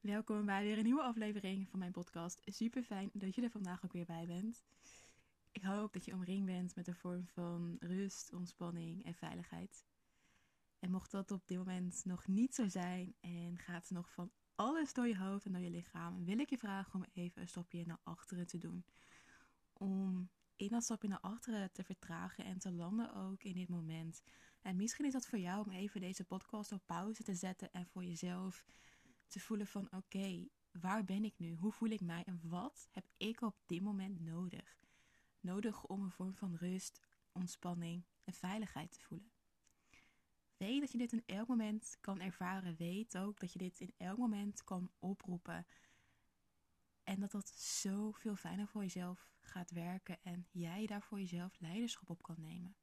Welkom bij weer een nieuwe aflevering van mijn podcast. Super fijn dat je er vandaag ook weer bij bent. Ik hoop dat je omringd bent met een vorm van rust, ontspanning en veiligheid. En mocht dat op dit moment nog niet zo zijn en gaat nog van alles door je hoofd en door je lichaam, wil ik je vragen om even een stapje naar achteren te doen. Om in dat stapje naar achteren te vertragen en te landen ook in dit moment. En misschien is dat voor jou om even deze podcast op pauze te zetten en voor jezelf te voelen van oké, waar ben ik nu? Hoe voel ik mij? En wat heb ik op dit moment nodig? Nodig om een vorm van rust, ontspanning en veiligheid te voelen. Weet dat je dit in elk moment kan ervaren. Weet ook dat je dit in elk moment kan oproepen. En dat dat zoveel fijner voor jezelf gaat werken en jij daar voor jezelf leiderschap op kan nemen.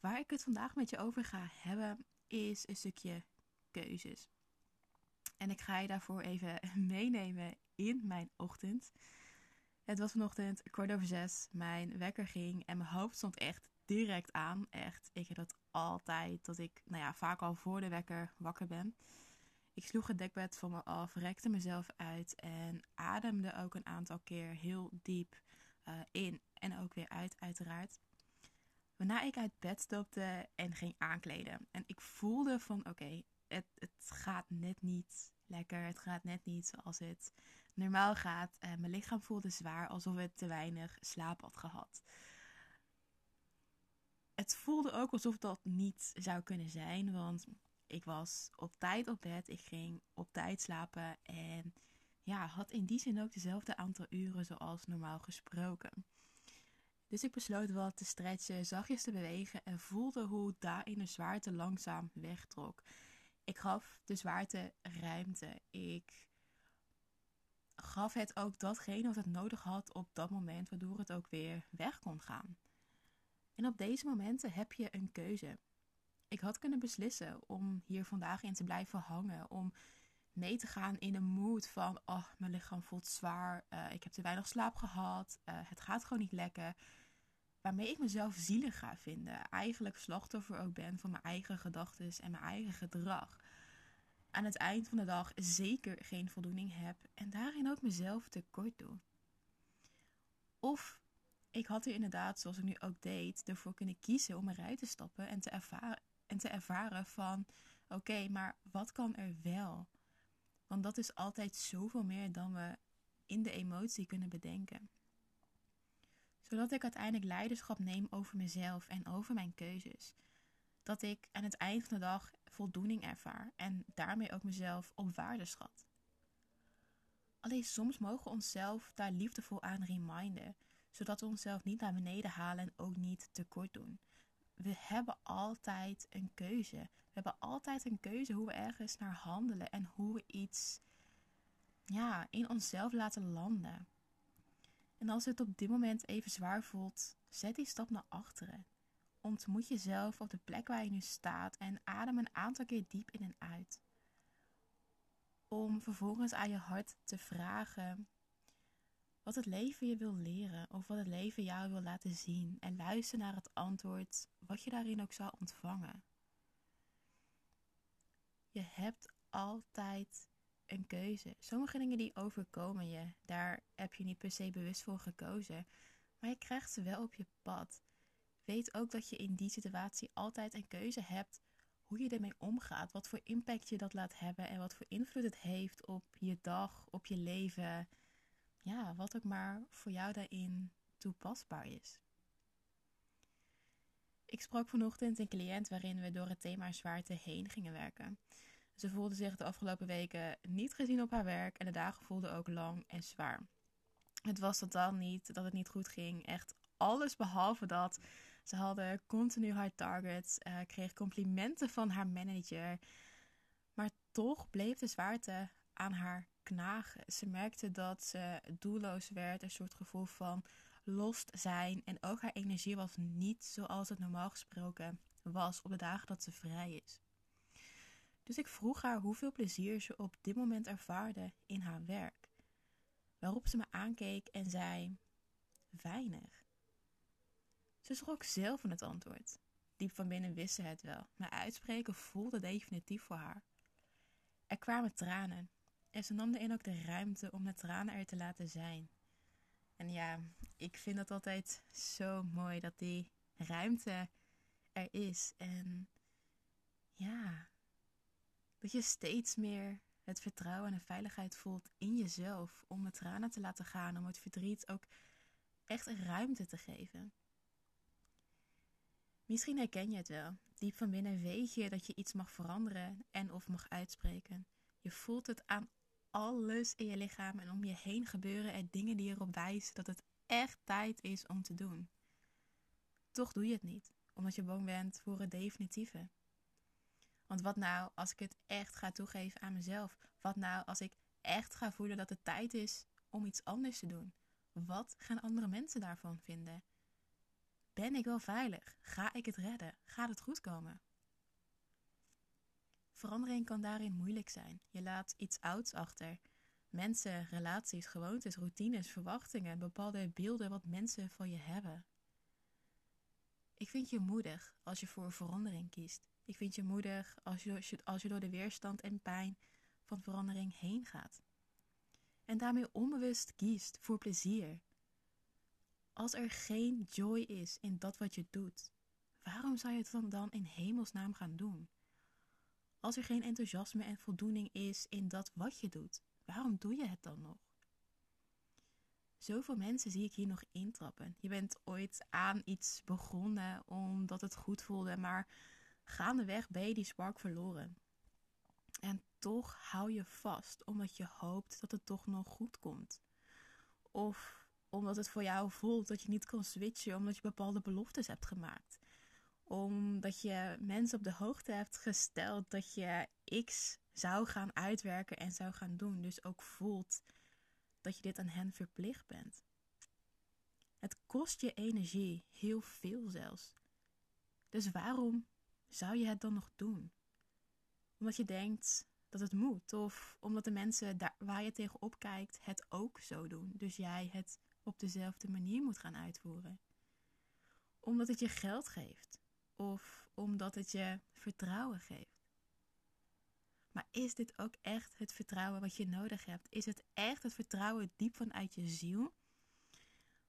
Waar ik het vandaag met je over ga hebben is een stukje En ik ga je daarvoor even meenemen in mijn ochtend. Het was vanochtend kwart over zes. Mijn wekker ging en mijn hoofd stond echt direct aan. Echt, ik heb dat altijd. Dat ik, nou ja, vaak al voor de wekker wakker ben. Ik sloeg het dekbed van me af, rekte mezelf uit en ademde ook een aantal keer heel diep uh, in en ook weer uit, uiteraard. Waarna ik uit bed stapte en ging aankleden. En ik voelde van oké, het, het gaat net niet lekker. Het gaat net niet zoals het normaal gaat. Uh, mijn lichaam voelde zwaar alsof het te weinig slaap had gehad. Het voelde ook alsof dat niet zou kunnen zijn, want ik was op tijd op bed. Ik ging op tijd slapen en ja, had in die zin ook dezelfde aantal uren zoals normaal gesproken. Dus ik besloot wat te stretchen, zachtjes te bewegen en voelde hoe daarin de zwaarte langzaam wegtrok. Ik gaf de zwaarte ruimte. Ik gaf het ook datgene wat het nodig had op dat moment, waardoor het ook weer weg kon gaan. En op deze momenten heb je een keuze. Ik had kunnen beslissen om hier vandaag in te blijven hangen, om mee te gaan in een mood van, oh, mijn lichaam voelt zwaar, uh, ik heb te weinig slaap gehad, uh, het gaat gewoon niet lekker waarmee ik mezelf zielig ga vinden. Eigenlijk slachtoffer ook ben van mijn eigen gedachten en mijn eigen gedrag. Aan het eind van de dag zeker geen voldoening heb en daarin ook mezelf tekort doe. Of ik had er inderdaad, zoals ik nu ook deed, ervoor kunnen kiezen om eruit te stappen en te ervaren, en te ervaren van oké, maar wat kan er wel? Want dat is altijd zoveel meer dan we in de emotie kunnen bedenken zodat ik uiteindelijk leiderschap neem over mezelf en over mijn keuzes. Dat ik aan het eind van de dag voldoening ervaar en daarmee ook mezelf op waarde schat. Alleen soms mogen we onszelf daar liefdevol aan reminden, zodat we onszelf niet naar beneden halen en ook niet tekort doen. We hebben altijd een keuze. We hebben altijd een keuze hoe we ergens naar handelen en hoe we iets ja, in onszelf laten landen. En als het op dit moment even zwaar voelt, zet die stap naar achteren. Ontmoet jezelf op de plek waar je nu staat en adem een aantal keer diep in en uit. Om vervolgens aan je hart te vragen wat het leven je wil leren of wat het leven jou wil laten zien. En luister naar het antwoord, wat je daarin ook zou ontvangen. Je hebt altijd een keuze. Sommige dingen die overkomen je, daar heb je niet per se bewust voor gekozen. Maar je krijgt ze wel op je pad. Weet ook dat je in die situatie altijd een keuze hebt hoe je ermee omgaat. Wat voor impact je dat laat hebben en wat voor invloed het heeft op je dag, op je leven. Ja, wat ook maar voor jou daarin toepasbaar is. Ik sprak vanochtend een cliënt waarin we door het thema zwaarte heen gingen werken. Ze voelde zich de afgelopen weken niet gezien op haar werk en de dagen voelden ook lang en zwaar. Het was totaal niet dat het niet goed ging. Echt alles behalve dat. Ze hadden continu high targets, uh, kreeg complimenten van haar manager. Maar toch bleef de zwaarte aan haar knagen. Ze merkte dat ze doelloos werd, een soort gevoel van lost zijn. En ook haar energie was niet zoals het normaal gesproken was op de dagen dat ze vrij is. Dus ik vroeg haar hoeveel plezier ze op dit moment ervaarde in haar werk. Waarop ze me aankeek en zei: Weinig. Ze schrok zelf van het antwoord. Diep van binnen wist ze het wel, maar uitspreken voelde definitief voor haar. Er kwamen tranen. En ze nam erin ook de ruimte om de tranen er te laten zijn. En ja, ik vind het altijd zo mooi dat die ruimte er is. En ja, dat je steeds meer het vertrouwen en de veiligheid voelt in jezelf om de tranen te laten gaan, om het verdriet ook echt ruimte te geven. Misschien herken je het wel. Diep van binnen weet je dat je iets mag veranderen en of mag uitspreken. Je voelt het aan alles in je lichaam en om je heen gebeuren er dingen die erop wijzen dat het echt tijd is om te doen. Toch doe je het niet, omdat je bang bent voor het definitieve. Want wat nou als ik het echt ga toegeven aan mezelf? Wat nou als ik echt ga voelen dat het tijd is om iets anders te doen? Wat gaan andere mensen daarvan vinden? Ben ik wel veilig? Ga ik het redden? Gaat het goed komen? Verandering kan daarin moeilijk zijn. Je laat iets ouds achter. Mensen, relaties, gewoontes, routines, verwachtingen, bepaalde beelden wat mensen van je hebben. Ik vind je moedig als je voor verandering kiest. Ik vind je moedig als je, als je door de weerstand en pijn van verandering heen gaat. En daarmee onbewust kiest voor plezier. Als er geen joy is in dat wat je doet, waarom zou je het dan, dan in hemelsnaam gaan doen? Als er geen enthousiasme en voldoening is in dat wat je doet, waarom doe je het dan nog? Zoveel mensen zie ik hier nog intrappen. Je bent ooit aan iets begonnen omdat het goed voelde, maar gaandeweg ben je die spark verloren. En toch hou je vast omdat je hoopt dat het toch nog goed komt. Of omdat het voor jou voelt dat je niet kan switchen omdat je bepaalde beloftes hebt gemaakt. Omdat je mensen op de hoogte hebt gesteld dat je X zou gaan uitwerken en zou gaan doen. Dus ook voelt dat je dit aan hen verplicht bent. Het kost je energie, heel veel zelfs. Dus waarom zou je het dan nog doen? Omdat je denkt dat het moet, of omdat de mensen daar, waar je tegenop kijkt het ook zo doen. Dus jij het op dezelfde manier moet gaan uitvoeren. Omdat het je geld geeft, of omdat het je vertrouwen geeft. Maar is dit ook echt het vertrouwen wat je nodig hebt? Is het echt het vertrouwen diep vanuit je ziel?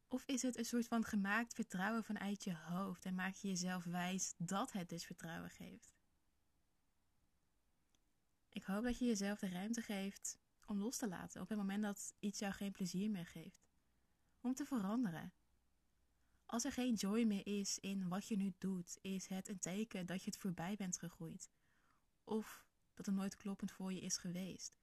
Of is het een soort van gemaakt vertrouwen vanuit je hoofd en maak je jezelf wijs dat het dus vertrouwen geeft? Ik hoop dat je jezelf de ruimte geeft om los te laten op het moment dat iets jou geen plezier meer geeft. Om te veranderen. Als er geen joy meer is in wat je nu doet, is het een teken dat je het voorbij bent gegroeid. Of dat het nooit kloppend voor je is geweest.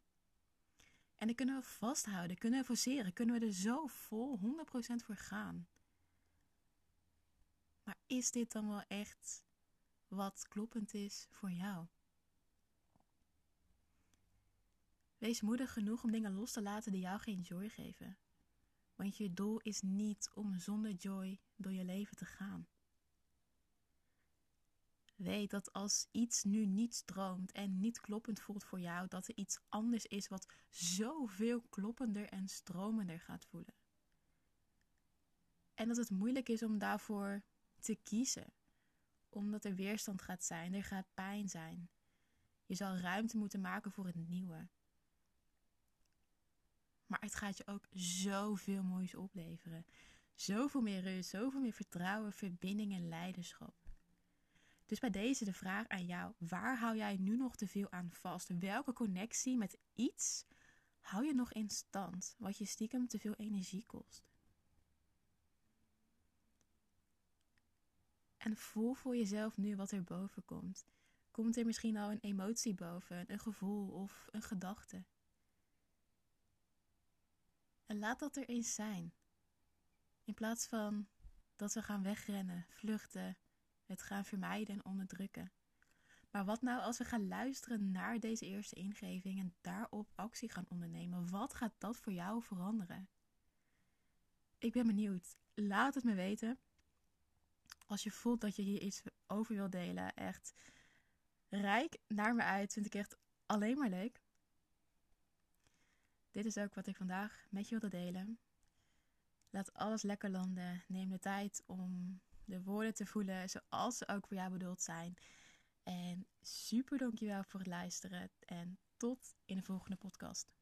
En dan kunnen we vasthouden, kunnen we forceren, kunnen we er zo vol 100% voor gaan. Maar is dit dan wel echt wat kloppend is voor jou? Wees moedig genoeg om dingen los te laten die jou geen joy geven. Want je doel is niet om zonder joy door je leven te gaan. Weet dat als iets nu niet stroomt en niet kloppend voelt voor jou, dat er iets anders is wat zoveel kloppender en stromender gaat voelen. En dat het moeilijk is om daarvoor te kiezen, omdat er weerstand gaat zijn, er gaat pijn zijn. Je zal ruimte moeten maken voor het nieuwe. Maar het gaat je ook zoveel moois opleveren. Zoveel meer rust, zoveel meer vertrouwen, verbinding en leiderschap. Dus bij deze de vraag aan jou: waar hou jij nu nog te veel aan vast? Welke connectie met iets hou je nog in stand, wat je stiekem te veel energie kost? En voel voor jezelf nu wat er boven komt. Komt er misschien al een emotie boven, een gevoel of een gedachte? Laat dat er eens zijn. In plaats van dat we gaan wegrennen, vluchten, het gaan vermijden en onderdrukken. Maar wat nou als we gaan luisteren naar deze eerste ingeving en daarop actie gaan ondernemen? Wat gaat dat voor jou veranderen? Ik ben benieuwd. Laat het me weten. Als je voelt dat je hier iets over wil delen, echt rijk naar me uit. Vind ik echt alleen maar leuk. Dit is ook wat ik vandaag met je wilde delen. Laat alles lekker landen. Neem de tijd om de woorden te voelen zoals ze ook voor jou bedoeld zijn. En super dankjewel voor het luisteren. En tot in de volgende podcast.